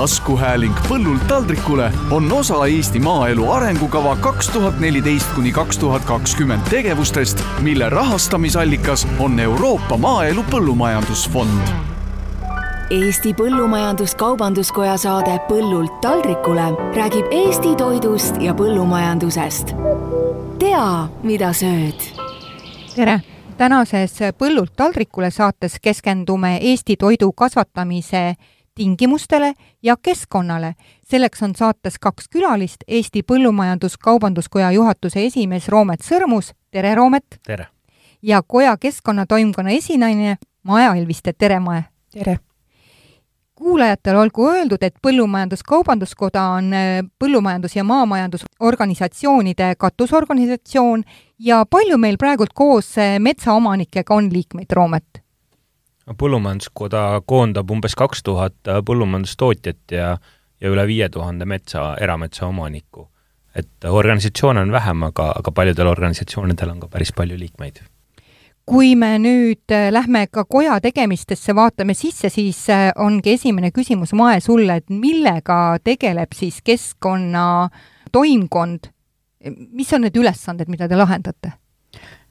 taskuhääling Põllult taldrikule on osa Eesti maaelu arengukava kaks tuhat neliteist kuni kaks tuhat kakskümmend tegevustest, mille rahastamisallikas on Euroopa Maaelu Põllumajandusfond. Eesti Põllumajandus-Kaubanduskoja saade Põllult taldrikule räägib Eesti toidust ja põllumajandusest. tea, mida sööd. tere tänases Põllult taldrikule saates keskendume Eesti toidu kasvatamise tingimustele ja keskkonnale. selleks on saates kaks külalist, Eesti Põllumajandus-Kaubanduskoja juhatuse esimees Roomet Sõrmus, tere Roomet! tere! ja koja keskkonnatoimkonna esinaine Maja Elviste, tere Maja! tere! kuulajatele olgu öeldud, et Põllumajandus-Kaubanduskoda on äh, põllumajandus- ja maamajandusorganisatsioonide katusorganisatsioon ja palju meil praegult koos äh, metsaomanikega on liikmeid, Roomet? Põllumajanduskoda koondab umbes kaks tuhat äh, põllumajandustootjat ja, ja üle viie tuhande metsa, erametsaomanikku. et organisatsioone on vähem, aga, aga paljudel organisatsioonidel on ka päris palju liikmeid kui me nüüd äh, lähme ka koja tegemistesse, vaatame sisse, siis äh, ongi esimene küsimus, Mae, sulle, et millega tegeleb siis keskkonna toimkond, mis on need ülesanded, mida te lahendate?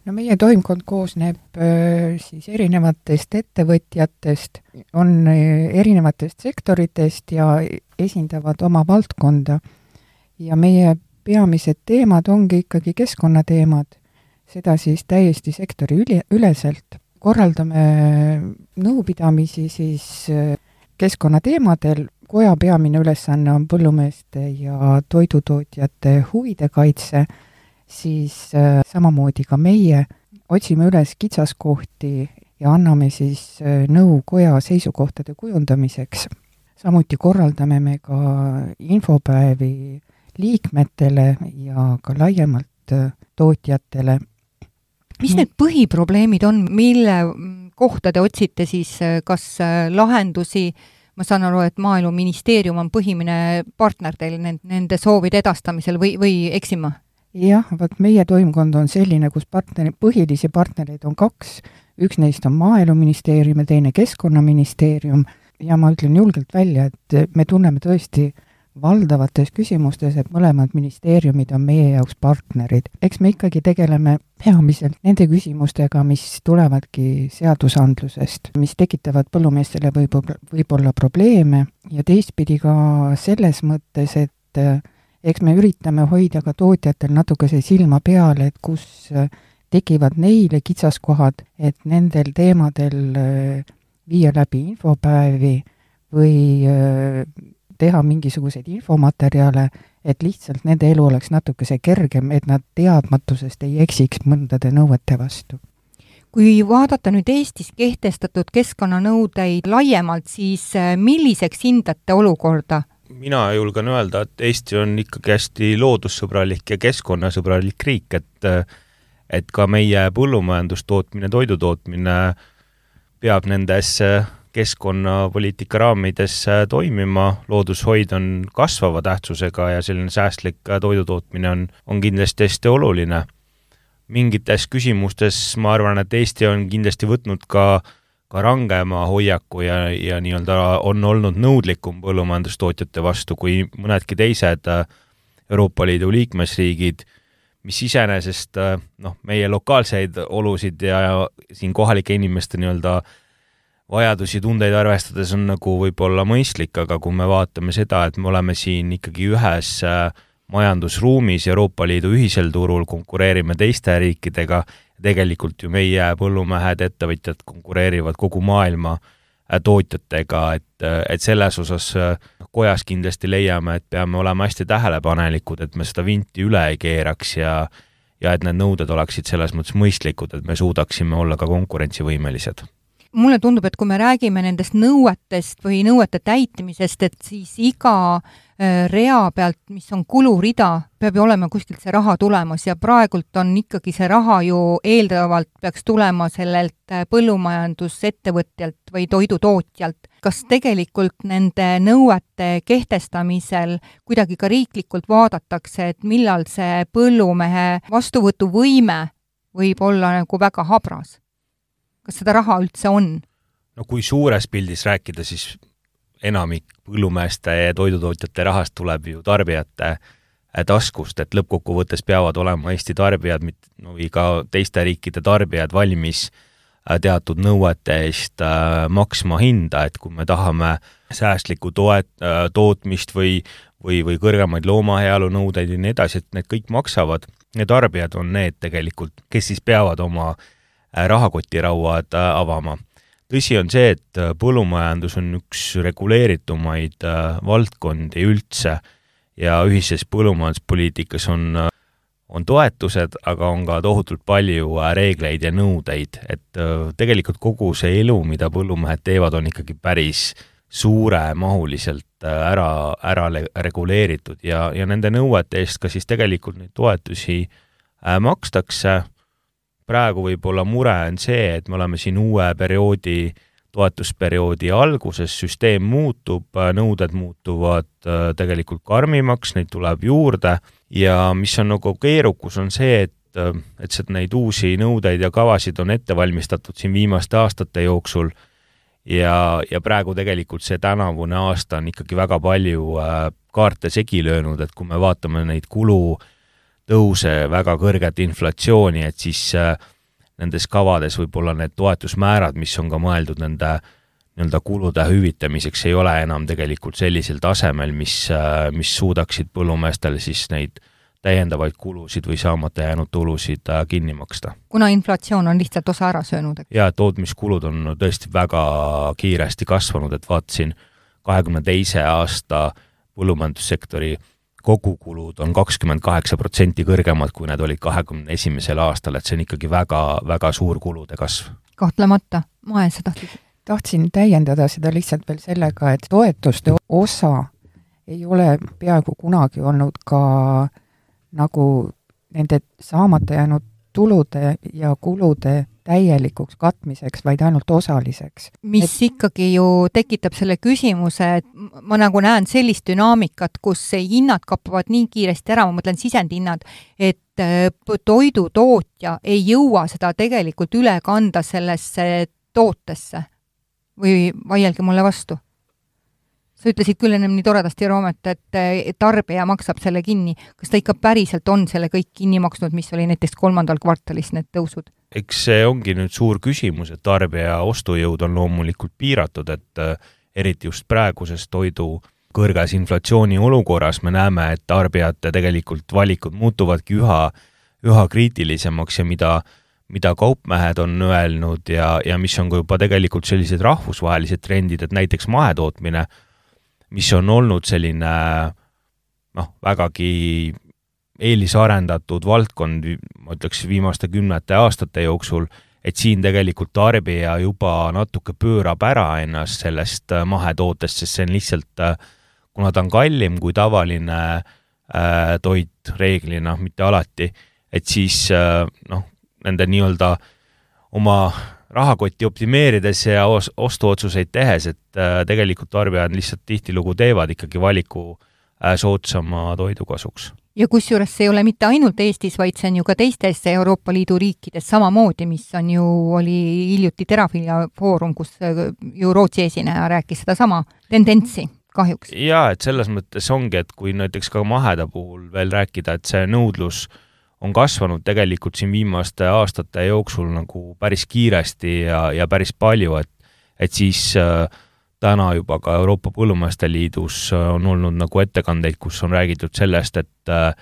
No meie toimkond koosneb äh, siis erinevatest ettevõtjatest, on erinevatest sektoritest ja esindavad oma valdkonda. ja meie peamised teemad ongi ikkagi keskkonnateemad seda siis täiesti sektori üle, üleselt. korraldame nõupidamisi siis äh, keskkonnateemadel, koja peamine ülesanne on põllumeeste ja toidutootjate huvide kaitse, siis äh, samamoodi ka meie otsime üles kitsaskohti ja anname siis äh, nõu koja seisukohtade kujundamiseks. samuti korraldame me ka infopäevi liikmetele ja ka laiemalt tootjatele mis need põhiprobleemid on, mille kohta te otsite siis kas äh, lahendusi, ma saan aru, et Maaeluministeerium on põhimine partner teil nende soovide edastamisel või, või eksin ma? Jah, vot meie toimkond on selline, kus partneri, põhilisi partnereid on kaks, üks neist on Maaeluministeerium ja teine Keskkonnaministeerium. Ja ma ütlen julgelt välja, et me tunneme tõesti valdavates küsimustes, et mõlemad ministeeriumid on meie jaoks partnerid. eks me ikkagi tegeleme peamiselt nende küsimustega, mis tulevadki seadusandlusest, mis tekitavad põllumeestele võib-olla, võib-olla probleeme. Ja teistpidi ka selles mõttes, et eks me üritame hoida ka tootjatel natukese silma peal, et kus eh, tekivad neile kitsaskohad, et nendel teemadel eh, viia läbi infopäevi või teha mingisuguseid infomaterjale, et lihtsalt nende elu oleks natukese kergem, et nad teadmatusest ei eksiks mõndade nõuete vastu kui vaadata nüüd Eestis kehtestatud keskkonnanõudeid laiemalt, siis äh, milliseks hindate olukorda? Mina julgen öelda, et Eesti on ikkagi hästi loodussõbralik ja keskkonnasõbralik riik, et et ka meie põllumajandustootmine, toidutootmine peab nendes keskkonnapoliitika raamides äh, toimima, loodushoid on kasvava tähtsusega ja selline säästlik äh, toidutootmine on, on kindlasti hästi oluline. mingites küsimustes ma arvan, et Eesti on kindlasti võtnud ka, ka rangema hoiaku ja, ja nii-öelda on olnud nõudlikum põllumajandustootjate vastu kui mõnedki teised äh, Euroopa Liidu liikmesriigid, mis iseenesest noh, meie lokaalseid olusid ja siin kohalike inimeste nii-öelda äh, vajadusi, tundeid arvestades on nagu võib-olla mõistlik, aga kui me vaatame seda, et me oleme siin ikkagi ühes äh, majandusruumis Euroopa Liidu ühisel turul, konkureerime teiste riikidega, tegelikult ju meie põllumehed, ettevõtjad konkureerivad kogu maailma äh, tootjatega, et, äh, et selles osas kojas kindlasti leiame, et peame olema hästi tähelepanelikud, et me seda vinti üle ei keeraks ja ja et need nõuded oleksid selles mõttes mõistlikud, et me suudaksime olla ka konkurentsivõimelised mulle tundub, et kui me räägime nendest nõuetest või nõuete täitmisest, et siis iga äh, rea pealt, mis on kulurida, peab ju olema kuskilt see raha tulemas ja praegult on ikkagi see raha ju eeldatavalt peaks tulema sellelt äh, põllumajandusettevõtjalt või toidutootjalt. kas tegelikult nende nõuete kehtestamisel kuidagi ka riiklikult vaadatakse, et millal see põllumehe vastuvõtuvõime võib olla nagu väga habras? Kas seda raha üldse on? no kui suures pildis rääkida, siis enamik põllumeeste ja toidutootjate rahast tuleb ju tarbijate äh, taskust, et lõppkokkuvõttes peavad olema Eesti tarbijad või ka teiste riikide tarbijad valmis äh, teatud nõuete eest maksma hinda, et kui me tahame säästlikku toet-, tootmist või, või, või kõrgemaid loomaheaolu nõudeid ja nii edasi, et need kõik maksavad ja tarbijad on need tegelikult, kes siis peavad oma rahakotirauad avama. Tõsi on see, et äh, põllumajandus on üks reguleeritumaid äh, valdkondi üldse ja ühises põllumajanduspoliitikas on, äh, on toetused, aga on ka tohutult palju reegleid ja nõudeid, et tegelikult kogu see elu, mida põllumehed teevad, on ikkagi päris suuremahuliselt ära, ära reguleeritud ja, ja nende nõuete eest ka siis tegelikult neid toetusi makstakse praegu võib-olla mure on see, et me oleme siin uue perioodi, toetusperioodi alguses, süsteem muutub, nõuded muutuvad äh, tegelikult karmimaks, neid tuleb juurde. Ja mis on nagu keerukus, on see, et äh, et sealt neid uusi nõudeid ja kavasid on ette valmistatud siin viimaste aastate jooksul. Ja, ja praegu tegelikult see tänavune aasta on ikkagi väga palju äh, kaarte segi löönud, et kui me vaatame neid kulu äh, tõuse, väga kõrget inflatsiooni, et siis äh, nendes kavades võib-olla need toetusmäärad, mis on ka mõeldud nende nii-öelda kulude hüvitamiseks, ei ole enam tegelikult sellisel tasemel, mis, äh, mis suudaksid põllumeestele siis neid täiendavaid kulusid või saamata jäänud tulusid äh, kinni maksta. kuna inflatsioon on lihtsalt osa ära söönud, eks? jaa, tootmiskulud on tõesti väga kiiresti kasvanud, et vaatasin kahekümne teise aasta põllumajandussektori kogukulud on kakskümmend kaheksa protsenti kõrgemad, kui need olid kahekümne esimesel aastal, et see on ikkagi väga, väga suur kulude kasv. kahtlemata, Mae, sa tahtsid? tahtsin täiendada seda lihtsalt veel sellega, et toetuste osa ei ole peaaegu kunagi olnud ka nagu nende saamata jäänud tulude ja kulude täielikuks katmiseks, vaid ainult osaliseks. mis et... ikkagi ju tekitab selle küsimuse, et ma nagu näen sellist dünaamikat, kus hinnad kappavad nii kiiresti ära, ma mõtlen sisendhinnad, et äh, toidutootja ei jõua seda tegelikult üle kanda sellesse tootesse. või vaielge mulle vastu sa ütlesid küll ennem nii toredasti, Roomet, et tarbija maksab selle kinni. kas ta ikka päriselt on selle kõik kinni maksnud, mis oli näiteks kolmandal kvartalis need tõusud? Eks see ongi nüüd suur küsimus, et tarbija ostujõud on loomulikult piiratud, et äh, eriti just praeguses toidu kõrges inflatsiooni olukorras me näeme, et tarbijate tegelikult valikud muutuvadki üha, üha kriitilisemaks ja mida mida kaupmehed on öelnud ja, ja mis on ka juba tegelikult sellised rahvusvahelised trendid, et näiteks mahetootmine mis on olnud selline noh, vägagi eelisarendatud valdkond, ma ütleks, viimaste kümnete aastate jooksul, et siin tegelikult tarbija juba natuke pöörab ära ennast sellest äh, mahetootest, sest see on lihtsalt, äh, kuna ta on kallim kui tavaline äh, toit reeglina, mitte alati, et siis äh, noh, nende nii-öelda oma rahakotti optimeerides ja os-, ostuotsuseid tehes, et äh, tegelikult tarbijad lihtsalt tihtilugu teevad ikkagi valiku äh, soodsama toidu kasuks. Ja kusjuures see ei ole mitte ainult Eestis, vaid see on ju ka teistes Euroopa Liidu riikides samamoodi, mis on ju, oli hiljuti Terafila foorum, kus äh, ju Rootsi esineja rääkis sedasama tendentsi kahjuks. jaa, et selles mõttes ongi, et kui näiteks ka maheda puhul veel rääkida, et see nõudlus on kasvanud tegelikult siin viimaste aastate jooksul nagu päris kiiresti ja, ja päris palju, et et siis äh, täna juba ka Euroopa Põllumeeste Liidus äh, on olnud nagu ettekandeid, kus on räägitud sellest, et äh,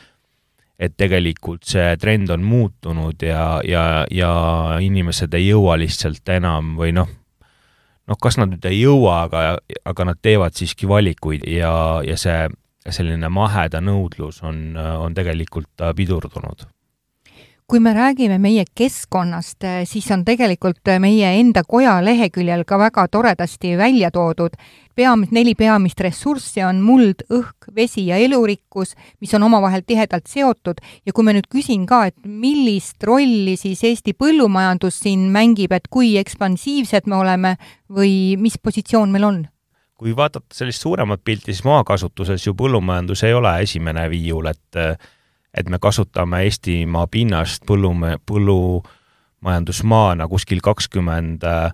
et tegelikult see trend on muutunud ja, ja, ja inimesed ei jõua lihtsalt enam või noh, noh, kas nad nüüd ei jõua, aga, aga nad teevad siiski valikuid ja, ja see selline maheda nõudlus on, on tegelikult pidurdunud kui me räägime meie keskkonnast, siis on tegelikult meie enda koja leheküljel ka väga toredasti välja toodud peamist, neli peamist ressurssi on muld, õhk, vesi ja elurikkus, mis on omavahel tihedalt seotud ja kui ma nüüd küsin ka, et millist rolli siis Eesti põllumajandus siin mängib, et kui ekspansiivsed me oleme või mis positsioon meil on? kui vaadata sellist suuremat pilti, siis maakasutuses ju põllumajandus ei ole esimene viiul, et et me kasutame Eestimaa pinnast põllume-, põllumajandusmaana kuskil kakskümmend äh,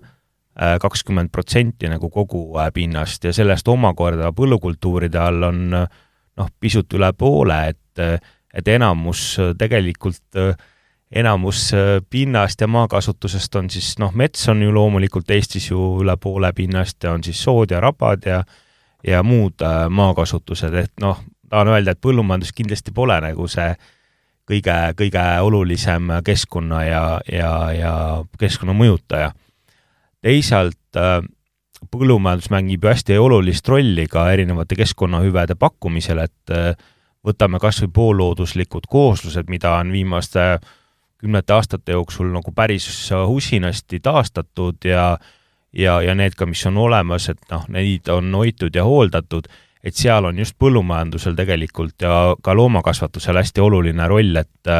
kakskümmend protsenti nagu kogu pinnast ja sellest omakorda põllukultuuride all on noh, pisut üle poole, et, et enamus tegelikult enamus pinnast ja maakasutusest on siis noh, mets on ju loomulikult Eestis ju üle poole pinnast ja on siis sood ja rabad ja ja muud maakasutused, et noh, tahan öelda, et põllumajandus kindlasti pole nagu see kõige, kõige olulisem keskkonna ja, ja, ja keskkonna mõjutaja. teisalt äh, põllumajandus mängib ju hästi olulist rolli ka erinevate keskkonnahüvede pakkumisel, et äh, võtame kas või poollooduslikud kooslused, mida on viimaste kümnete aastate jooksul nagu päris usinasti taastatud ja ja, ja need ka, mis on olemas, et noh, neid on hoitud ja hooldatud et seal on just põllumajandusel tegelikult ja ka loomakasvatusel hästi oluline roll, et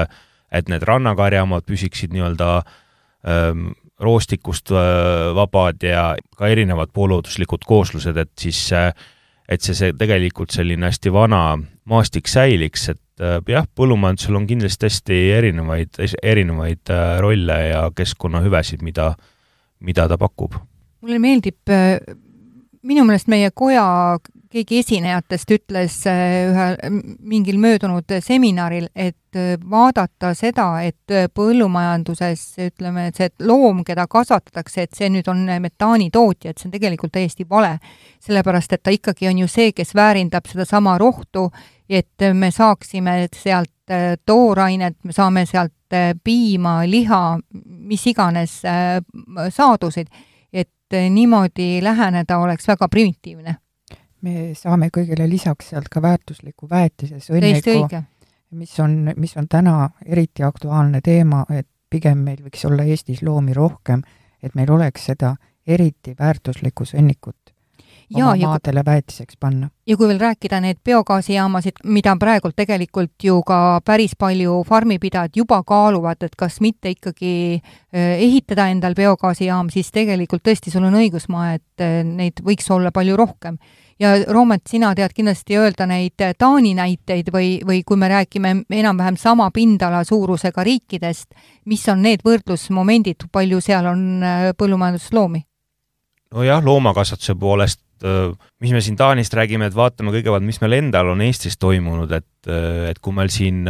et need rannakarjamaad püsiksid nii-öelda ähm, roostikust äh, vabad ja ka erinevad poolooduslikud kooslused, et siis et see, see tegelikult selline hästi vana maastik säiliks, et äh, jah, põllumajandusel on kindlasti hästi erinevaid, erinevaid äh, rolle ja keskkonnahüvesid, mida, mida ta pakub. mulle meeldib minu meelest meie koja keegi esinejatest ütles äh, ühe mingil möödunud seminaril, et äh, vaadata seda, et äh, põllumajanduses ütleme, et see loom, keda kasvatatakse, et see nüüd on metaanitootja, et see on tegelikult täiesti vale. sellepärast, et ta ikkagi on ju see, kes väärindab sedasama rohtu, et me saaksime sealt toorainet, me saame sealt piima, liha, mis iganes saadusid, et niimoodi läheneda oleks väga primitiivne me saame kõigele lisaks sealt ka väärtusliku väetise sõnniku, mis on, mis on täna eriti aktuaalne teema, et pigem meil võiks olla Eestis loomi rohkem, et meil oleks seda eriti väärtuslikku sõnnikut ja, oma maadele ja, väetiseks panna. ja kui veel rääkida need biogaasijaamasid, mida praegult tegelikult ju ka päris palju farmipidajad juba kaaluvad, et kas mitte ikkagi äh, ehitada endal biogaasijaam, siis tegelikult tõesti, sul on õigus, Maa, et äh, neid võiks olla palju rohkem ja Roomet, sina tead kindlasti öelda neid Taani näiteid või, või kui me räägime enam-vähem sama pindala suurusega riikidest, mis on need võrdlusmomendid, palju seal on põllumajandusloomi? nojah, loomakasvatuse poolest, äh, mis me siin Taanist räägime, et vaatame kõigepealt, mis meil endal on Eestis toimunud, et, äh, et kui meil siin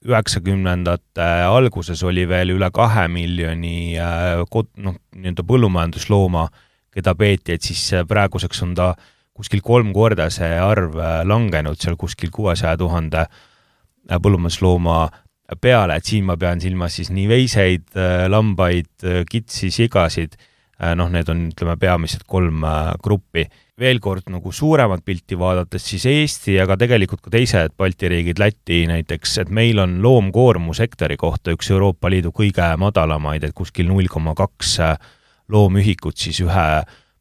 üheksakümnendate alguses oli veel üle kahe miljoni noh, nii-öelda põllumajanduslooma, keda peeti, et siis praeguseks on ta kuskil kolm korda see arv äh, langenud, seal kuskil kuuesaja tuhande äh, põllumajanduslooma peale, et siin ma pean silmas siis nii veiseid, äh, lambaid, kitsi, sigasid, noh, need on, ütleme, peamiselt kolm gruppi. veel kord nagu suuremat pilti vaadates, siis Eesti, aga tegelikult ka teised Balti riigid, Läti näiteks, et meil on loomkoormus hektari kohta üks Euroopa Liidu kõige madalamaid, et kuskil null koma kaks loomühikut siis ühe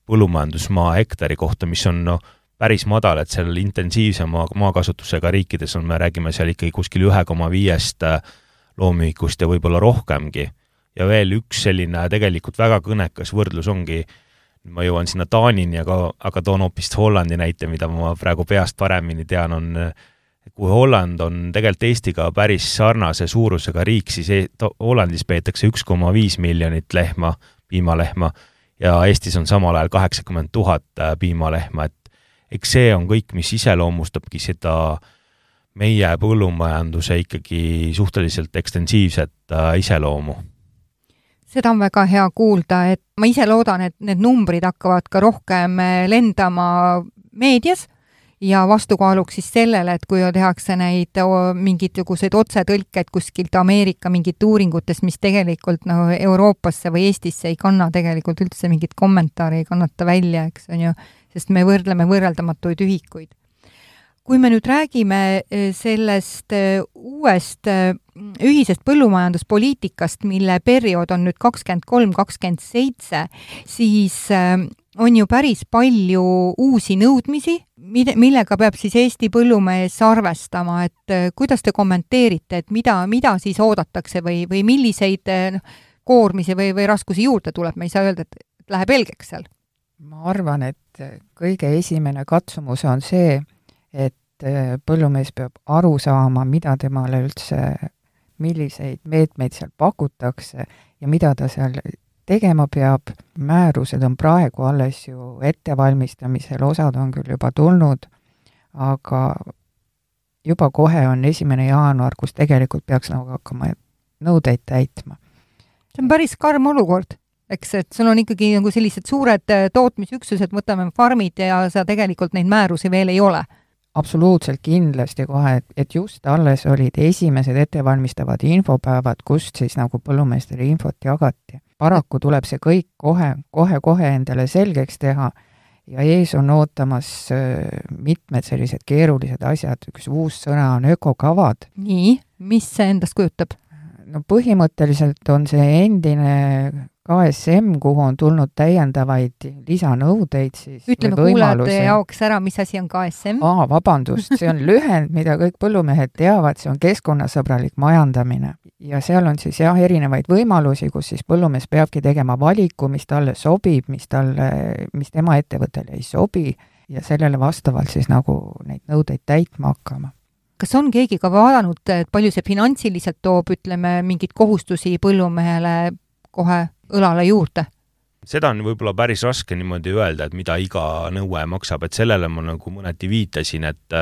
põllumajandusmaa hektari kohta, mis on noh, päris madal, et seal intensiivsema maakasutusega riikides on, me räägime seal ikkagi kuskil ühe koma viiest äh, loomühikust ja võib-olla rohkemgi. Ja veel üks selline tegelikult väga kõnekas võrdlus ongi, ma jõuan sinna Taanini, aga, aga toon hoopis Hollandi näite, mida ma praegu peast paremini tean, on kui Holland on tegelikult Eestiga päris sarnase suurusega riik, siis e Hollandis peetakse üks koma viis miljonit lehma, piimalehma ja Eestis on samal ajal kaheksakümmend tuhat äh, piimalehma, et eks see on kõik, mis iseloomustabki seda meie põllumajanduse ikkagi suhteliselt ekstensiivset äh, iseloomu. Seda on väga hea kuulda, et ma ise loodan, et need numbrid hakkavad ka rohkem äh, lendama meedias ja vastukaaluks siis sellele, et kui tehakse neid mingisuguseid otsetõlkeid kuskilt Ameerika mingit uuringutest, mis tegelikult nagu no, Euroopasse või Eestisse ei kanna tegelikult üldse mingit kommentaari, ei kannata välja, eks on ju, sest me võrdleme võrreldamatuid ühikuid. Kui me nüüd räägime eh, sellest eh, uuest eh, ühisest põllumajanduspoliitikast, mille periood on nüüd kakskümmend kolm, kakskümmend seitse, siis on ju päris palju uusi nõudmisi, mille, millega peab siis Eesti põllumees arvestama, et kuidas te kommenteerite, et mida, mida siis oodatakse või, või milliseid noh, koormisi või, või raskusi juurde tuleb, me ei saa öelda, et läheb helgeks seal? ma arvan, et kõige esimene katsumus on see, et äh, põllumees peab aru saama, mida temale üldse, milliseid meetmeid seal pakutakse ja mida ta seal tegema peab, määrused on praegu alles ju ettevalmistamisel, osad on küll juba tulnud, aga juba kohe on esimene jaanuar, kus tegelikult peaks nagu hakkama nõudeid täitma. see on päris karm olukord, eks, et sul on ikkagi nagu sellised suured äh, tootmisüksused, võtame farmid ja sa tegelikult neid määrusi veel ei ole absoluutselt kindlasti kohe, et, et just alles olid esimesed ettevalmistavad infopäevad, kust siis nagu põllumeestele infot jagati. paraku tuleb see kõik kohe, kohe-kohe endale selgeks teha ja ees on ootamas äh, mitmed sellised keerulised asjad, üks uus sõna on ökokavad. nii, mis see endast kujutab? no põhimõtteliselt on see endine KSM, kuhu on tulnud täiendavaid lisanõudeid siis ütleme kuulajate jaoks ära, mis asi on KSM? aa, vabandust, see on lühend, mida kõik põllumehed teavad, see on keskkonnasõbralik majandamine. ja seal on siis jah, erinevaid võimalusi, kus siis põllumees peabki tegema valiku, mis talle sobib, mis talle, mis tema ettevõttele ei sobi, ja sellele vastavalt siis nagu neid nõudeid täitma hakkama kas on keegi ka vaadanud, et palju see finantsiliselt toob, ütleme, mingeid kohustusi põllumehele kohe õlale juurde? seda on võib-olla päris raske niimoodi öelda, et mida iga nõue maksab, et sellele ma nagu mõneti viitasin, et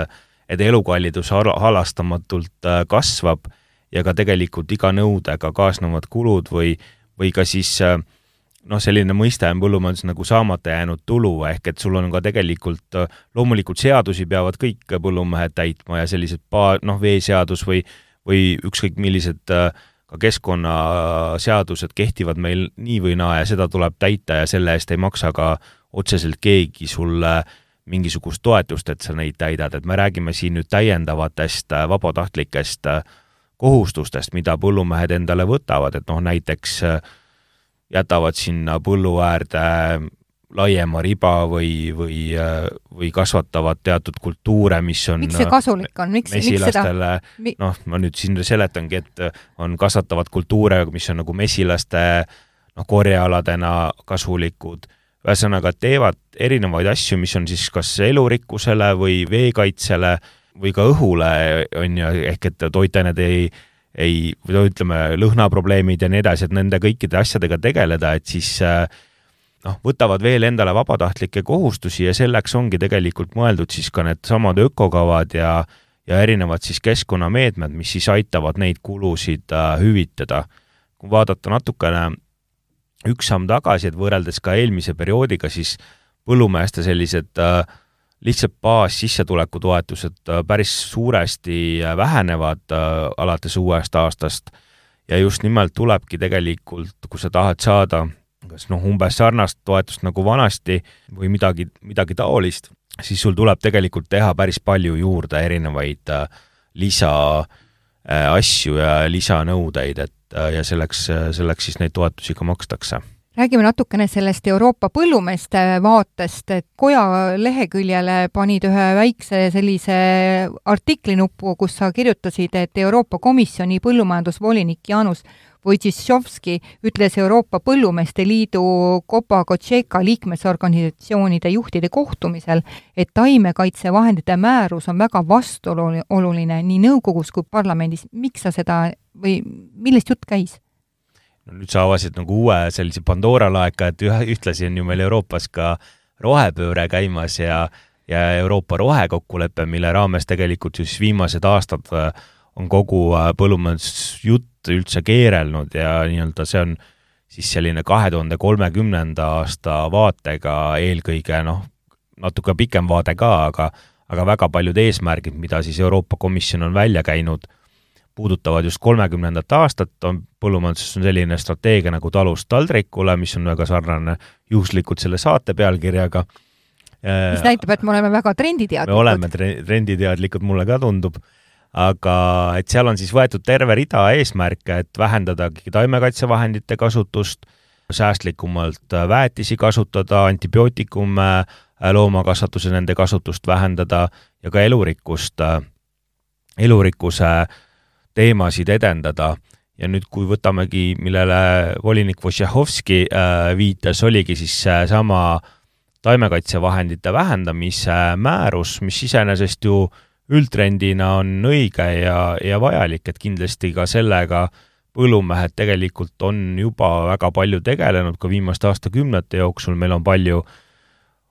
et elukallidus halastamatult äh, kasvab ja ka tegelikult iga nõudega kaasnevad kulud või, või ka siis äh, noh, selline mõiste on põllumajanduses nagu saamata jäänud tulu, ehk et sul on ka tegelikult, äh, loomulikult seadusi peavad kõik põllumehed täitma ja sellised pa-, noh, veeseadus või, või ükskõik millised äh, ka keskkonnaseadused kehtivad meil nii või naa ja seda tuleb täita ja selle eest ei maksa ka otseselt keegi sulle mingisugust toetust, et sa neid täidad, et me räägime siin nüüd täiendavatest äh, vabatahtlikest äh, kohustustest, mida põllumehed endale võtavad, et noh, näiteks äh, jätavad sinna põllu äärde laiema riba või, või, või kasvatavad teatud kultuure, mis on miks see kasulik on, miks, miks seda noh, ma nüüd siin seletangi, et on kasvatavad kultuure, mis on nagu mesilaste noh, korjealadena kasulikud, ühesõnaga teevad erinevaid asju, mis on siis kas elurikkusele või veekaitsele või ka õhule, on ju, ehk et toitained ei ei, või ütleme, lõhnaprobleemid ja nii edasi, et nende kõikide asjadega tegeleda, et siis äh, noh, võtavad veel endale vabatahtlikke kohustusi ja selleks ongi tegelikult mõeldud siis ka needsamad ökokavad ja ja erinevad siis keskkonnameetmed, mis siis aitavad neid kulusid äh, hüvitada. kui vaadata natukene üks samm tagasi, et võrreldes ka eelmise perioodiga, siis põllumeeste sellised äh, lihtsalt baassissetuleku toetused äh, päris suuresti äh, vähenevad äh, alates uuest aastast ja just nimelt tulebki tegelikult, kui sa tahad saada kas noh, umbes sarnast toetust nagu vanasti või midagi, midagi taolist, siis sul tuleb tegelikult teha päris palju juurde erinevaid äh, lisa äh, ja lisanõudeid, et äh, ja selleks, selleks siis neid toetusi ka makstakse. Räägime natukene sellest Euroopa põllumeeste vaatest, et koja leheküljele panid ühe väikse sellise artiklinupu, kus sa kirjutasid, et Euroopa Komisjoni põllumajandusvolinik Jaanus Wojciechowski ütles Euroopa Põllumeeste Liidu Copa Cogeca liikmesorganisatsioonide juhtide kohtumisel, et taimekaitsevahendite määrus on väga vastuoluline nii nõukogus kui parlamendis. miks sa seda või millest jutt käis? no nüüd sa avasid nagu uue sellise Pandora laeka, et ühe, ühtlasi on ju meil Euroopas ka rohepööre käimas ja ja Euroopa rohekokkulepe, mille raames tegelikult siis viimased aastad äh, on kogu äh, põllumajandusjutt üldse keerelnud ja nii-öelda see on siis selline kahe tuhande kolmekümnenda aasta vaatega eelkõige noh, natuke pikem vaade ka, aga aga väga paljud eesmärgid, mida siis Euroopa Komisjon on välja käinud, puudutavad just kolmekümnendat aastat, on põllumajanduses on selline strateegia nagu talust taldrikule, mis on väga sarnane juhuslikult selle saate pealkirjaga. mis näitab, et me oleme väga trenditeadlikud. me oleme trenditeadlikud, mulle ka tundub aga et seal on siis võetud terve rida eesmärke, et vähendadagi taimekaitsevahendite kasutust, säästlikumalt väetisi kasutada, antibiootikume loomakasvatuse, nende kasutust vähendada ja ka elurikkust, elurikkuse teemasid edendada. ja nüüd, kui võtamegi, millele volinik äh, viitas, oligi siis seesama taimekaitsevahendite vähendamise määrus, mis iseenesest ju üldtrendina on õige ja, ja vajalik, et kindlasti ka sellega põllumehed tegelikult on juba väga palju tegelenud ka viimaste aastakümnete jooksul, meil on palju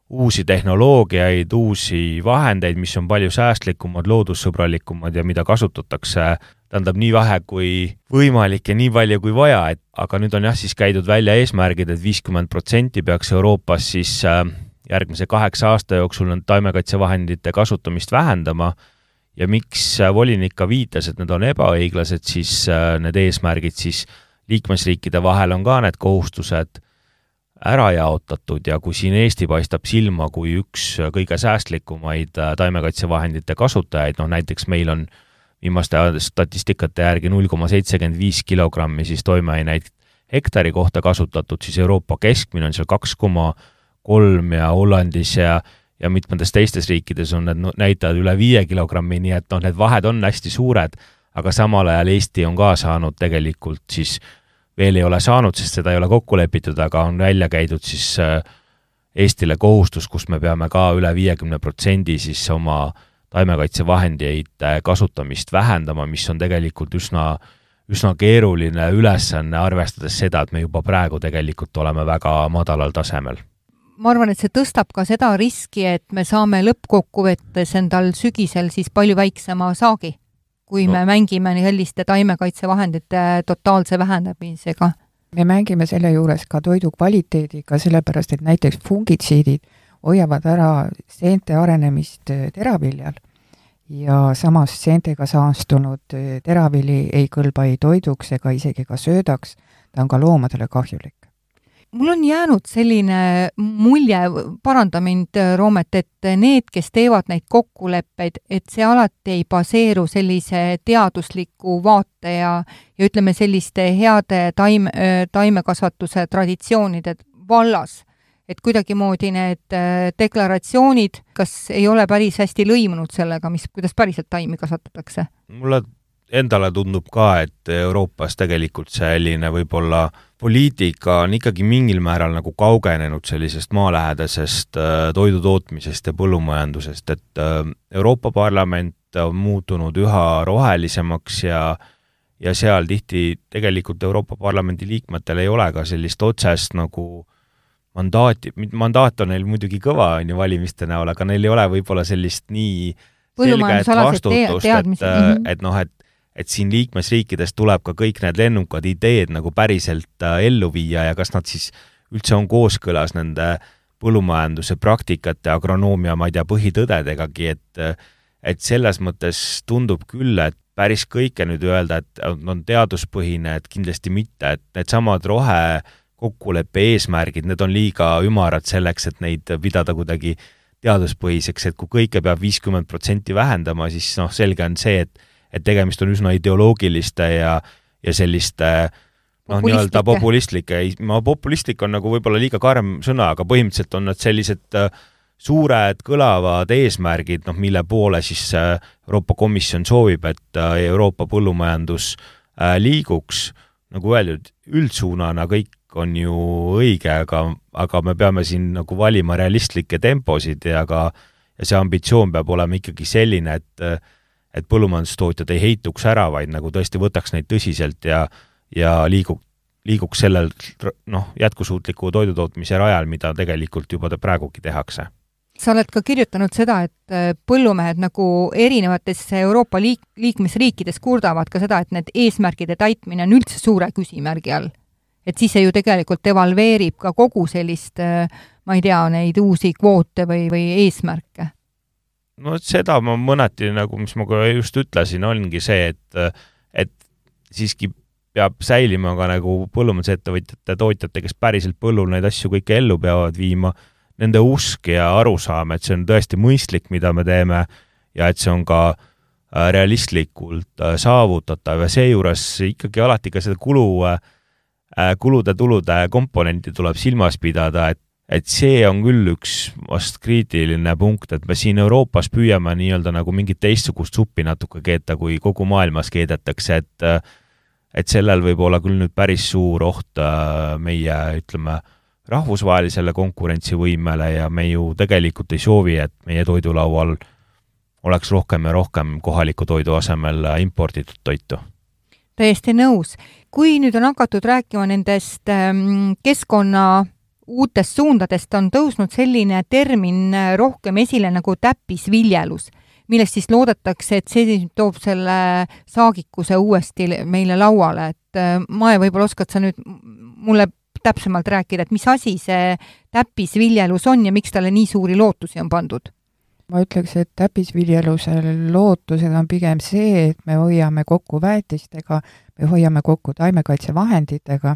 uusi tehnoloogiaid, uusi vahendeid, mis on palju säästlikumad, loodussõbralikumad ja mida kasutatakse tähendab nii vähe kui võimalik ja nii palju kui vaja, et aga nüüd on jah, siis käidud välja eesmärgid et, et viiskümmend protsenti peaks Euroopas siis äh, järgmise kaheksa aasta jooksul taimekaitsevahendite kasutamist vähendama ja miks äh, volinik ka viitas, et need on ebaõiglased, siis äh, need eesmärgid siis liikmesriikide vahel on ka need kohustused ära jaotatud ja kui siin Eesti paistab silma kui üks kõige säästlikumaid taimekaitsevahendite kasutajaid, noh näiteks meil on äh, viimaste statistikate järgi null koma seitsekümmend viis kilogrammi siis toimeaineid hektari kohta kasutatud, siis Euroopa keskmine on seal kaks koma kolm ja Hollandis ja ja mitmetes teistes riikides on need näitajad üle viie kilogrammi, nii et noh, need vahed on hästi suured, aga samal ajal Eesti on ka saanud tegelikult siis, veel ei ole saanud, sest seda ei ole kokku lepitud, aga on välja käidud siis äh, Eestile kohustus, kus me peame ka üle viiekümne protsendi siis oma taimekaitsevahendeid kasutamist vähendama, mis on tegelikult üsna, üsna keeruline ülesanne, arvestades seda, et me juba praegu tegelikult oleme väga madalal tasemel ma arvan, et see tõstab ka seda riski, et me saame lõppkokkuvõttes endal sügisel siis palju väiksema saagi, kui no. me mängime selliste taimekaitsevahendite totaalse vähendamisega. me mängime selle juures ka toidu kvaliteediga, sellepärast et näiteks fungitsiidid hoiavad ära seente arenemist teraviljal ja samas seentega saastunud teravili ei kõlba ei toiduks ega isegi ka söödaks, ta on ka loomadele kahjulik. Mul on jäänud selline mulje, paranda mind, Roomet, et need, kes teevad neid kokkuleppeid, et see alati ei baseeru sellise teadusliku vaate ja, ja ütleme, selliste heade taim, taimekasvatuse traditsioonide vallas et kuidagimoodi need äh, deklaratsioonid kas ei ole päris hästi lõimunud sellega, mis, kuidas päriselt taimi kasvatatakse? mulle endale tundub ka, et Euroopas tegelikult selline võib-olla poliitika on ikkagi mingil määral nagu kaugenenud sellisest maalähedasest äh, toidutootmisest ja põllumajandusest, et äh, Euroopa Parlament on muutunud üha rohelisemaks ja ja seal tihti tegelikult Euroopa Parlamendi liikmetel ei ole ka sellist otsest nagu äh, mandaati, mandaat on neil muidugi kõva, on ju, valimiste näol, aga neil ei ole võib-olla sellist nii selget vastutust, et, mm -hmm. et noh, et et siin liikmesriikides tuleb ka kõik need lennukad ideed nagu päriselt äh, ellu viia ja kas nad siis üldse on kooskõlas nende põllumajanduse praktikate, agronoomia, ma ei tea, põhitõdedegagi, et et selles mõttes tundub küll, et päris kõike nüüd öelda, et on teaduspõhine, et kindlasti mitte, et needsamad rohe kokkuleppe eesmärgid, need on liiga ümarad selleks, et neid pidada kuidagi teaduspõhiseks, et kui kõike peab viiskümmend protsenti vähendama, siis noh, selge on see, et et tegemist on üsna ideoloogiliste ja, ja selliste noh, nii-öelda populistlike, ma populistlik on nagu võib-olla liiga karm sõna, aga põhimõtteliselt on nad sellised äh, suured kõlavad eesmärgid, noh, mille poole siis äh, Euroopa Komisjon soovib, et äh, Euroopa põllumajandus liiguks, nagu öeldud, üldsuunana kõik on ju õige, aga, aga me peame siin nagu valima realistlikke temposid ja ka, ja see ambitsioon peab olema ikkagi selline, et et põllumajandustootjad ei heituks ära, vaid nagu tõesti võtaks neid tõsiselt ja, ja liigu-, liiguks sellel noh, jätkusuutliku toidutootmise rajal, mida tegelikult juba praegugi tehakse sa oled ka kirjutanud seda, et põllumehed nagu erinevates Euroopa liik-, liikmesriikides kurdavad ka seda, et need eesmärgide täitmine on üldse suure küsimärgi all et siis see ju tegelikult devalveerib ka kogu sellist, äh, ma ei tea, neid uusi kvoote või, või eesmärke. No seda ma mõneti nagu, mis ma ka just ütlesin, ongi see, et, et siiski peab säilima ka nagu põllumajandusettevõtjate, tootjate, kes päriselt põllul neid asju kõike ellu peavad viima, nende usk ja arusaam, et see on tõesti mõistlik, mida me teeme ja et see on ka äh, realistlikult äh, saavutatav. Ja seejuures ikkagi alati ka seda kulu Äh, kulude-tulude komponenti tuleb silmas pidada, et et see on küll üks vast kriitiline punkt, et me siin Euroopas püüame nii-öelda nagu mingit teistsugust suppi natuke keeta, kui kogu maailmas keedetakse, et et sellel võib olla küll nüüd päris suur oht äh, meie, ütleme, rahvusvahelisele konkurentsivõimele ja me ju tegelikult ei soovi, et meie toidulaual oleks rohkem ja rohkem kohaliku toidu asemel imporditud toitu täiesti nõus. kui nüüd on hakatud rääkima nendest ähm, keskkonna uutest suundadest, on tõusnud selline termin äh, rohkem esile nagu täppisviljelus, millest siis loodetakse, et see toob selle saagikuse uuesti meile lauale, et äh, Mae, võib-olla oskad sa nüüd mulle täpsemalt rääkida, et mis asi see täppisviljelus on ja miks talle nii suuri lootusi on pandud? ma ütleks, et täppisviljelusel lootused on pigem see, et me hoiame kokku väetistega, me hoiame kokku taimekaitsevahenditega,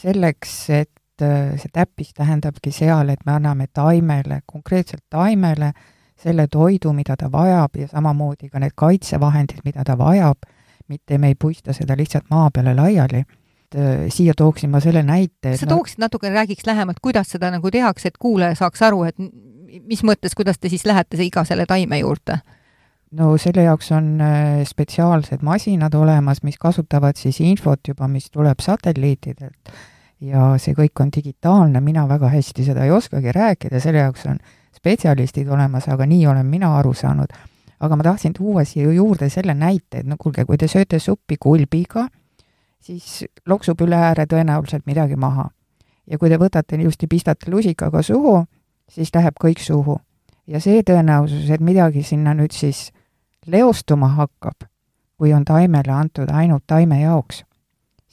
selleks, et äh, see täppis tähendabki seal, et me anname taimele, konkreetselt taimele, selle toidu, mida ta vajab ja samamoodi ka need kaitsevahendid, mida ta vajab, mitte me ei puista seda lihtsalt maa peale laiali äh, siia tooksin ma selle näite. sa tooksid natuke, räägiks lähemalt, kuidas seda nagu tehakse, et kuulaja saaks aru, et mis mõttes, kuidas te siis lähete iga selle taime juurde? no selle jaoks on äh, spetsiaalsed masinad olemas, mis kasutavad siis infot juba, mis tuleb satelliitidelt ja see kõik on digitaalne, mina väga hästi seda ei oskagi rääkida, selle jaoks on spetsialistid olemas, aga nii olen mina aru saanud. aga ma tahtsin tuua siia juurde selle näite, et no kuulge, kui te sööte suppi kulbiga, siis loksub üle ääre tõenäoliselt midagi maha. ja kui te võtate just ja pistate lusikaga suhu, siis läheb kõik suhu. ja see tõenäosus, et midagi sinna nüüd siis leostuma hakkab, kui on taimele antud ainult taime jaoks,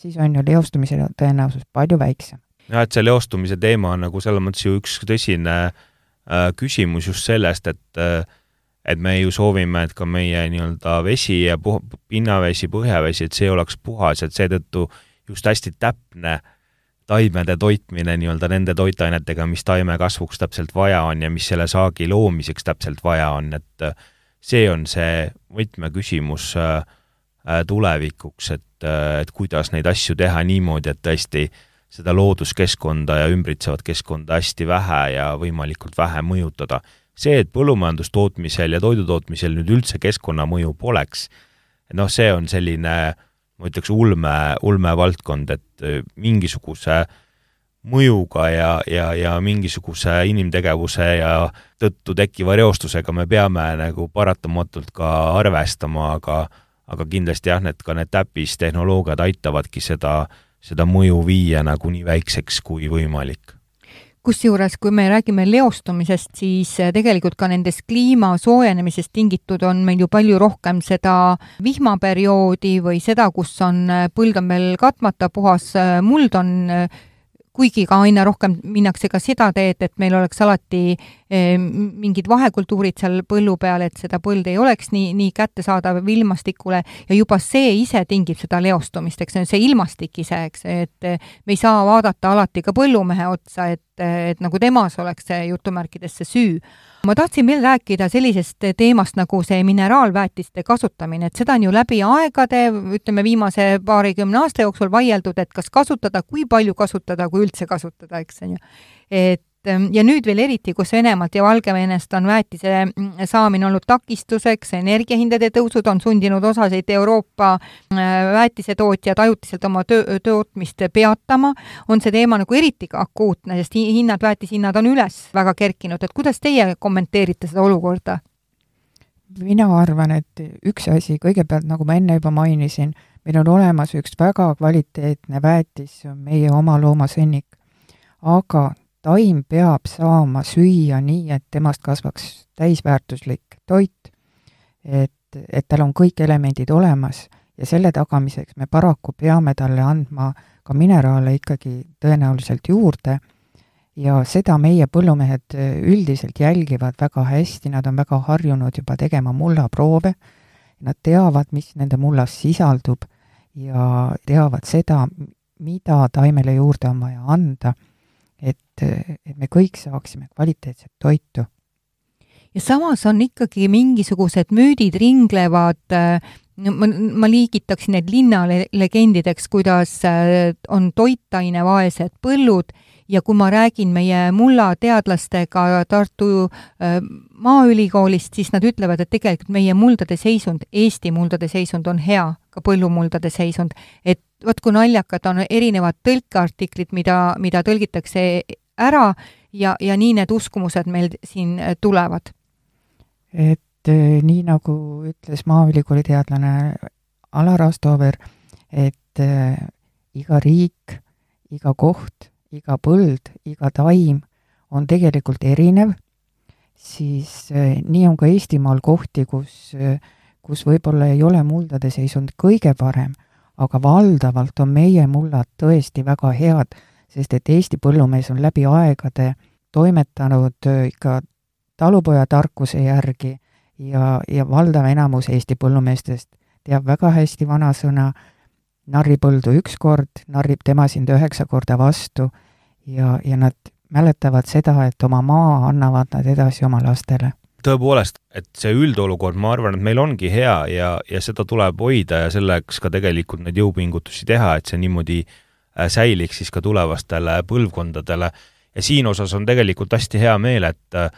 siis on ju leostumise tõenäosus palju väiksem. jah, et see leostumise teema on nagu selles mõttes ju üks tõsine äh, küsimus just sellest, et äh, et me ju soovime, et ka meie nii-öelda vesi ja puh-, pinnavesi, põhjavesi, et see oleks puhas, et seetõttu just hästi täpne taimede toitmine nii-öelda nende toitainetega, mis taime kasvuks täpselt vaja on ja mis selle saagi loomiseks täpselt vaja on, et äh, see on see võtmeküsimus äh, tulevikuks, et, et kuidas neid asju teha niimoodi, et tõesti seda looduskeskkonda ja ümbritsevat keskkonda hästi vähe ja võimalikult vähe mõjutada. see, et põllumajandustootmisel ja toidutootmisel nüüd üldse keskkonnamõju poleks, noh, see on selline äh, ma ütleks, ulme, ulmevaldkond, et äh, mingisuguse mõjuga ja, ja, ja mingisuguse inimtegevuse ja tõttu tekkiva reostusega me peame nagu paratamatult ka arvestama, aga aga kindlasti jah, need ka need täppistehnoloogiad aitavadki seda, seda mõju viia nagu nii väikseks kui võimalik. Kusjuures, kui me räägime leostumisest, siis äh, tegelikult ka nendest kliima soojenemisest tingitud on meil ju palju rohkem seda vihmaperioodi või seda, kus on äh, põld on veel katmata, puhas äh, muld on kuigi ka aina rohkem minnakse ka seda teed, et meil oleks alati eh, mingid vahekultuurid seal põllu peal, et seda põld ei oleks nii, nii kättesaadav ilmastikule ja juba see ise tingib seda leostumist, eks see on see ilmastik ise, eks, et me ei saa vaadata alati ka põllumehe otsa, et, et nagu temas oleks see jutumärkides see süü ma tahtsin veel rääkida sellisest teemast nagu see mineraalväetiste kasutamine, et seda on ju läbi aegade, ütleme viimase paarikümne aasta jooksul vaieldud, et kas kasutada, kui palju kasutada, kui üldse kasutada, eks on ju. et ja nüüd veel eriti, kus Venemaalt ja Valgevenest on väetise mm, saamine olnud takistuseks, energiahindade tõusud on sundinud osasid Euroopa äh, väetisetootjad ajutiselt oma töö, tootmist peatama, on see teema nagu eriti akuutne, sest hinnad, väetishinnad on üles väga kerkinud, et kuidas teie kommenteerite seda olukorda? mina arvan, et üks asi, kõigepealt nagu ma enne juba mainisin, meil on olemas üks väga kvaliteetne väetis, meie oma loomasõnnik, aga taim peab saama süüa nii, et temast kasvaks täisväärtuslik toit, et, et tal on kõik elemendid olemas. Ja selle tagamiseks me paraku peame talle andma ka mineraale ikkagi tõenäoliselt juurde. Ja seda meie põllumehed üldiselt jälgivad väga hästi, nad on väga harjunud juba tegema mullaproove, nad teavad, mis nende mullas sisaldub ja teavad seda, mida taimele juurde on vaja anda et, et me kõik saaksime kvaliteetset toitu. ja samas on ikkagi mingisugused müüdid ringlevad ma, ma liigitaksin need linnalegendideks, kuidas äh, on toitainevaesed põllud ja kui ma räägin meie mullateadlastega Tartu äh, Maaülikoolist, siis nad ütlevad, et tegelikult meie muldade seisund, Eesti muldade seisund on hea, ka põllumuldade seisund, et vot kui naljakad on erinevad tõlkeartiklid, mida, mida tõlgitakse ära ja, ja nii need uskumused meil siin tulevad. et eh, nii, nagu ütles Maaülikooli teadlane Alar Astover, et äh, iga riik, iga koht, iga põld, iga taim on tegelikult erinev, siis äh, nii on ka Eestimaal kohti, kus äh, kus võib-olla ei ole muldade seisund kõige parem, aga valdavalt on meie mullad tõesti väga head, sest et Eesti põllumees on läbi aegade toimetanud äh, ikka talupojatarkuse järgi ja, ja valdav enamus Eesti põllumeestest teab väga hästi vanasõna, narri põldu üks kord, narrib tema sind üheksa korda vastu. Ja, ja nad mäletavad seda, et oma maa annavad nad edasi oma lastele tõepoolest, et see üldolukord, ma arvan, et meil ongi hea ja, ja seda tuleb hoida ja selleks ka tegelikult neid jõupingutusi teha, et see niimoodi äh, säiliks siis ka tulevastele põlvkondadele. ja siin osas on tegelikult hästi hea meel, et äh,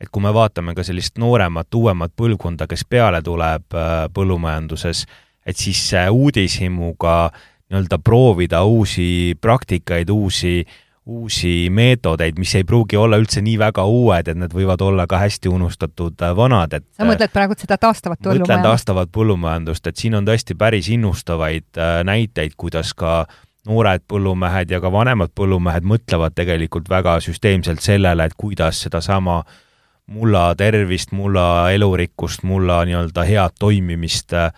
et kui me vaatame ka sellist nooremat, uuemat põlvkonda, kes peale tuleb äh, põllumajanduses, et siis uudishimuga nii-öelda proovida uusi praktikaid, uusi äh, uusi meetodeid, mis ei pruugi olla üldse nii väga uued, et need võivad olla ka hästi unustatud äh, vanad, et sa mõtled praegu seda taastavat põllumajandust? mõtlen taastavat põllumajandust, et siin on tõesti päris innustavaid äh, näiteid, kuidas ka noored põllumehed ja ka vanemad põllumehed mõtlevad tegelikult väga süsteemselt sellele, et kuidas sedasama mulla tervist, mulla elurikkust, mulla nii-öelda head toimimist äh,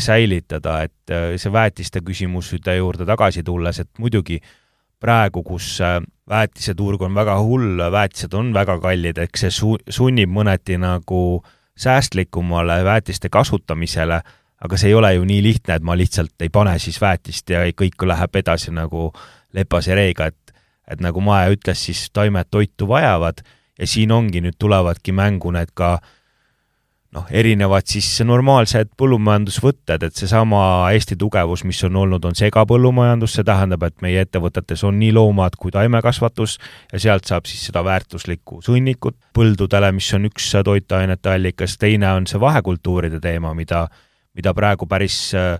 säilitada, et see väetiste küsimuste juurde tagasi tulles, et muidugi äh, praegu, kus äh, väetiseturg on väga hull, väetised on väga kallid, eks see su-, sunnib mõneti nagu säästlikumale väetiste kasutamisele, aga see ei ole ju nii lihtne, et ma lihtsalt ei pane siis väetist ja kõik läheb edasi nagu lepas ja reega, et et nagu Maja ütles, siis taimed toitu vajavad ja siin ongi, nüüd tulevadki mängu need ka äh, noh, erinevad siis normaalsed põllumajandusvõtted, et seesama Eesti tugevus, mis on olnud, on segapõllumajandus, see tähendab, et meie ettevõtetes on nii loomad kui taimekasvatus ja sealt saab siis seda väärtuslikku sõnnikut põldudele, mis on üks toitainete allikas, teine on see vahekultuuride teema, mida, mida praegu päris äh,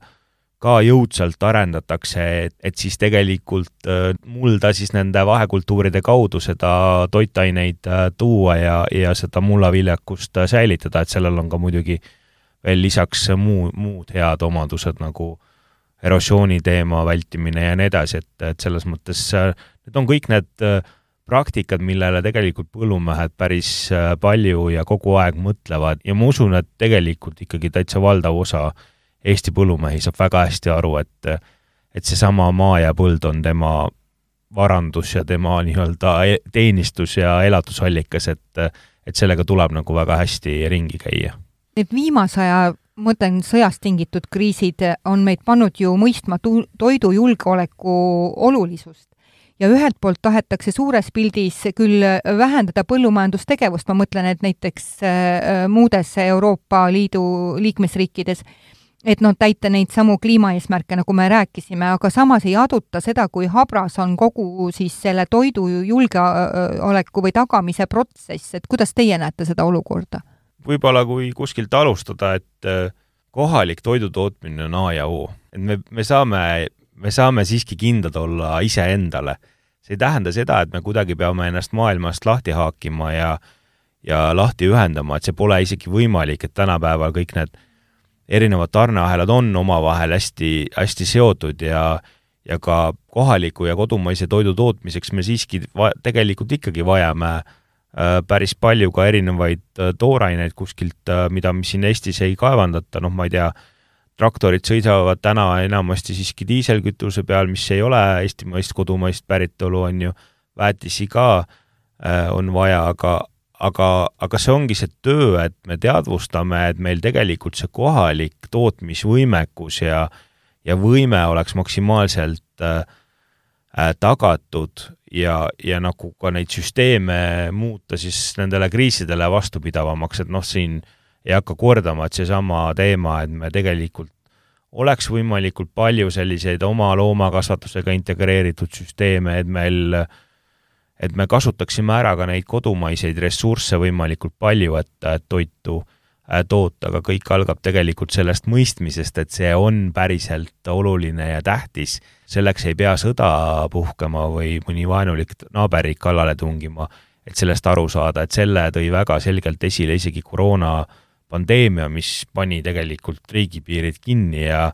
ka jõudsalt arendatakse, et, et siis tegelikult äh, mulda siis nende vahekultuuride kaudu seda toitaineid äh, tuua ja, ja seda mullaviljakust äh, säilitada, et sellel on ka muidugi veel lisaks muu, muud head omadused nagu erosiooni teema vältimine ja nii edasi, et, et selles mõttes need on kõik need praktikad, millele tegelikult põllumehed päris palju ja kogu aeg mõtlevad ja ma usun, et tegelikult ikkagi täitsa valdav osa äh, Eesti põllumehi saab väga hästi aru, et et seesama maa ja põld on tema varandus ja tema nii-öelda e-, teenistus ja elatusallikas, et et sellega tuleb nagu väga hästi ringi käia. Need viimase aja ma mõtlen, sõjast tingitud kriisid on meid pannud ju mõistma tu-, toidujulgeoleku olulisust. ja ühelt poolt tahetakse suures pildis küll vähendada põllumajandustegevust, ma mõtlen, et näiteks äh, muudes Euroopa Liidu liikmesriikides et noh, täita neid samu kliimaeesmärke, nagu me rääkisime, aga samas ei aduta seda, kui habras on kogu siis selle toidu julgeoleku või tagamise protsess, et kuidas teie näete seda olukorda? võib-olla kui kuskilt alustada, et äh, kohalik toidutootmine on A ja O, et me, me saame, me saame siiski kindlad olla iseendale. see ei tähenda seda, et me kuidagi peame ennast maailmast lahti haakima ja ja lahti ühendama, et see pole isegi võimalik, et tänapäeval kõik need erinevad tarneahelad on omavahel hästi, hästi seotud ja ja ka kohaliku ja kodumaise toidu tootmiseks me siiski va-, tegelikult ikkagi vajame äh, päris palju ka erinevaid äh, tooraineid kuskilt äh,, mida me siin Eestis ei kaevandata, noh, ma ei tea, traktorid sõidavad täna enamasti siiski diiselkütuse peal, mis ei ole eestimaist, kodumaist päritolu, on ju, väetisi ka äh, on vaja, aga, aga, aga see ongi see töö, et me teadvustame, et meil tegelikult see kohalik tootmisvõimekus ja, ja võime oleks maksimaalselt äh, äh, tagatud ja, ja nagu ka neid süsteeme muuta siis nendele kriisidele vastupidavamaks, et noh, siin ei hakka kordama, et seesama teema, et me tegelikult oleks võimalikult palju selliseid oma loomakasvatusega integreeritud süsteeme, et meil äh, et me kasutaksime ära ka neid kodumaiseid ressursse võimalikult palju, et, et toitu äh, toota, aga kõik algab tegelikult sellest mõistmisest, et see on päriselt oluline ja tähtis. selleks ei pea sõda puhkema või mõni vaenulik naaberriik kallale tungima, et sellest aru saada, et selle tõi väga selgelt esile isegi koroonapandeemia, mis pani tegelikult riigipiirid kinni ja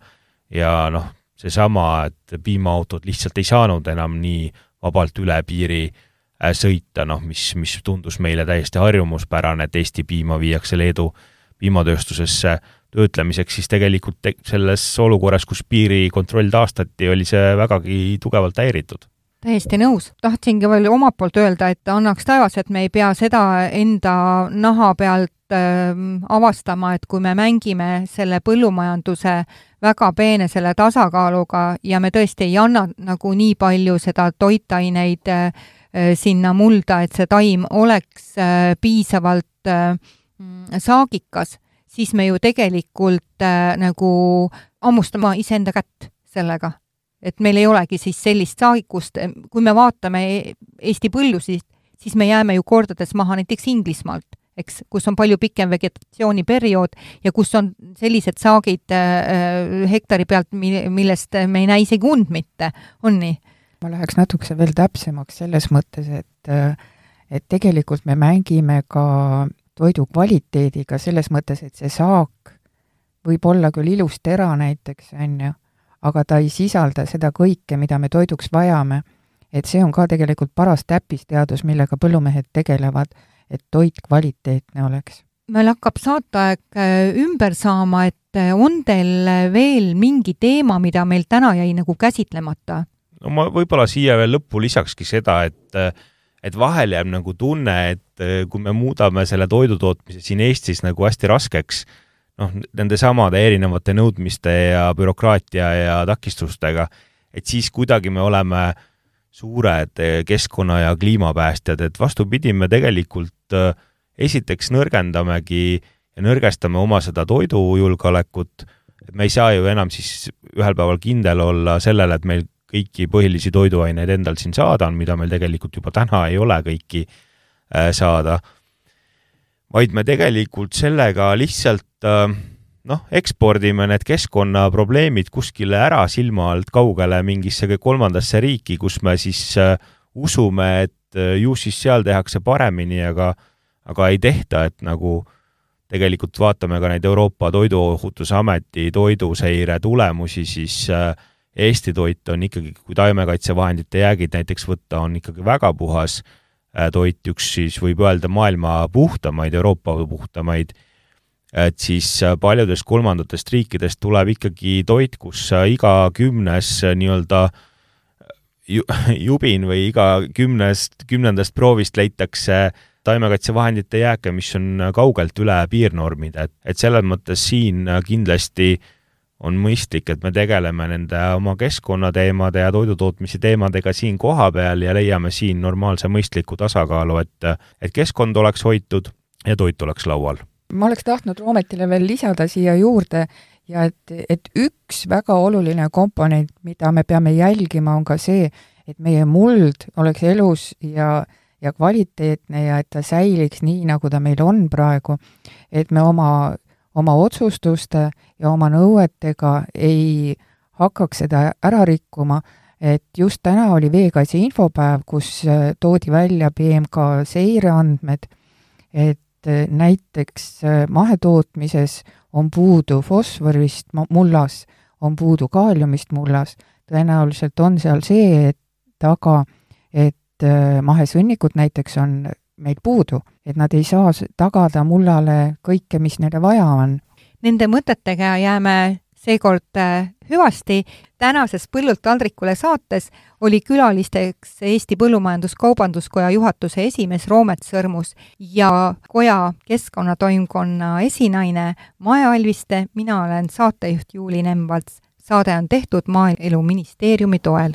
ja noh, seesama, et piimaautod lihtsalt ei saanud enam nii vabalt üle piiri äh, sõita, noh, mis, mis tundus meile täiesti harjumuspärane, et Eesti piima viiakse Leedu piimatööstusesse töötlemiseks, siis tegelikult te selles olukorras, kus piirikontroll taastati, oli see vägagi tugevalt häiritud. Täiesti nõus, tahtsingi veel omalt poolt öelda, et annaks taevas, et me ei pea seda enda naha pealt äh, avastama, et kui me mängime selle põllumajanduse väga peene selle tasakaaluga ja me tõesti ei anna nagu nii palju seda toitaineid äh, sinna mulda, et see taim oleks äh, piisavalt äh, saagikas, siis me ju tegelikult äh, nagu hammustame iseenda kätt sellega. et meil ei olegi siis sellist saagikust, kui me vaatame Eesti põllusid, siis me jääme ju kordades maha näiteks Inglismaalt, eks, kus on palju pikem vegetatsiooniperiood ja kus on sellised saagid äh, hektari pealt, millest me ei näe isegi und mitte, on nii? Ma läheks natukese veel täpsemaks selles mõttes, et äh, et tegelikult me mängime ka toidu kvaliteediga selles mõttes, et see saak võib olla küll ilus tera näiteks, on ju, aga ta ei sisalda seda kõike, mida me toiduks vajame. et see on ka tegelikult paras täppisteadus, millega põllumehed tegelevad, et toit kvaliteetne oleks. meil hakkab saateaeg äh, ümber saama, et äh, on teil veel mingi teema, mida meil täna jäi nagu käsitlemata? No ma võib-olla siia veel lõppu lisakski seda, et et vahel jääb nagu tunne, et äh, kui me muudame selle toidutootmise siin Eestis nagu hästi raskeks, noh, nende samade erinevate nõudmiste ja bürokraatia ja takistustega, et siis kuidagi me oleme suured äh, keskkonna- ja kliimapäästjad, et vastupidi, me tegelikult äh, esiteks nõrgendamegi ja nõrgestame oma seda toidujulgeolekut, et me ei saa ju enam siis ühel päeval kindel olla sellele, et meil kõiki põhilisi toiduaineid endal siin saada on, mida meil tegelikult juba täna ei ole kõiki äh, saada, vaid me tegelikult sellega lihtsalt äh, noh, ekspordime need keskkonnaprobleemid kuskile ära silma alt kaugele mingisse kolmandasse riiki, kus me siis äh, usume, et ju siis seal tehakse paremini, aga aga ei tehta, et nagu tegelikult vaatame ka neid Euroopa Toiduohutusameti toiduseire tulemusi, siis äh, Eesti toit on ikkagi, kui taimekaitsevahendite jäägid näiteks võtta, on ikkagi väga puhas äh, toit, üks siis võib öelda maailma puhtamaid, Euroopa puhtamaid, et siis äh, paljudest kolmandatest riikidest tuleb ikkagi toit, kus äh, iga kümnes nii-öelda jubin või iga kümnest, kümnendast proovist leitakse taimekaitsevahendite jääke, mis on kaugelt üle piirnormide, et, et selles mõttes siin kindlasti äh, on mõistlik, et me tegeleme nende oma keskkonnateemade ja toidutootmise teemadega siin kohapeal ja leiame siin normaalse mõistliku tasakaalu, et, et keskkond oleks hoitud ja toit oleks laual. ma oleks tahtnud Roometile veel lisada siia juurde ja et, et üks väga oluline komponent, mida me peame jälgima, on ka see, et meie muld oleks elus ja ja kvaliteetne ja et ta säiliks nii, nagu ta meil on praegu, et me oma oma otsustuste ja oma nõuetega ei hakkaks seda ära rikkuma, et just täna oli veekaitse infopäev, kus äh, toodi välja BMK seireandmed, et äh, näiteks äh, mahetootmises on puudu fosforist mullas, on puudu kaaliumist mullas, tõenäoliselt on seal see taga, et mahesõnnikud näiteks on meil puudu, et nad ei saa tagada mullale kõike, mis neile vaja on. Nende mõtetega jääme seekord äh, hüvasti. tänases Põllult taldrikule saates oli külalisteks Eesti Põllumajandus-Kaubanduskoja juhatuse esimees Roomet Sõrmus ja koja keskkonnatoimkonna esinaine Mae Alviste, mina olen saatejuht Juuli Nemvalts. saade on tehtud Maaeluministeeriumi toel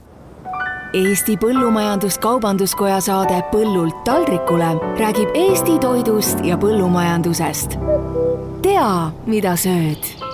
Eesti Põllumajandus-Kaubanduskoja saade Põllult taldrikule räägib Eesti toidust ja põllumajandusest. tea, mida sööd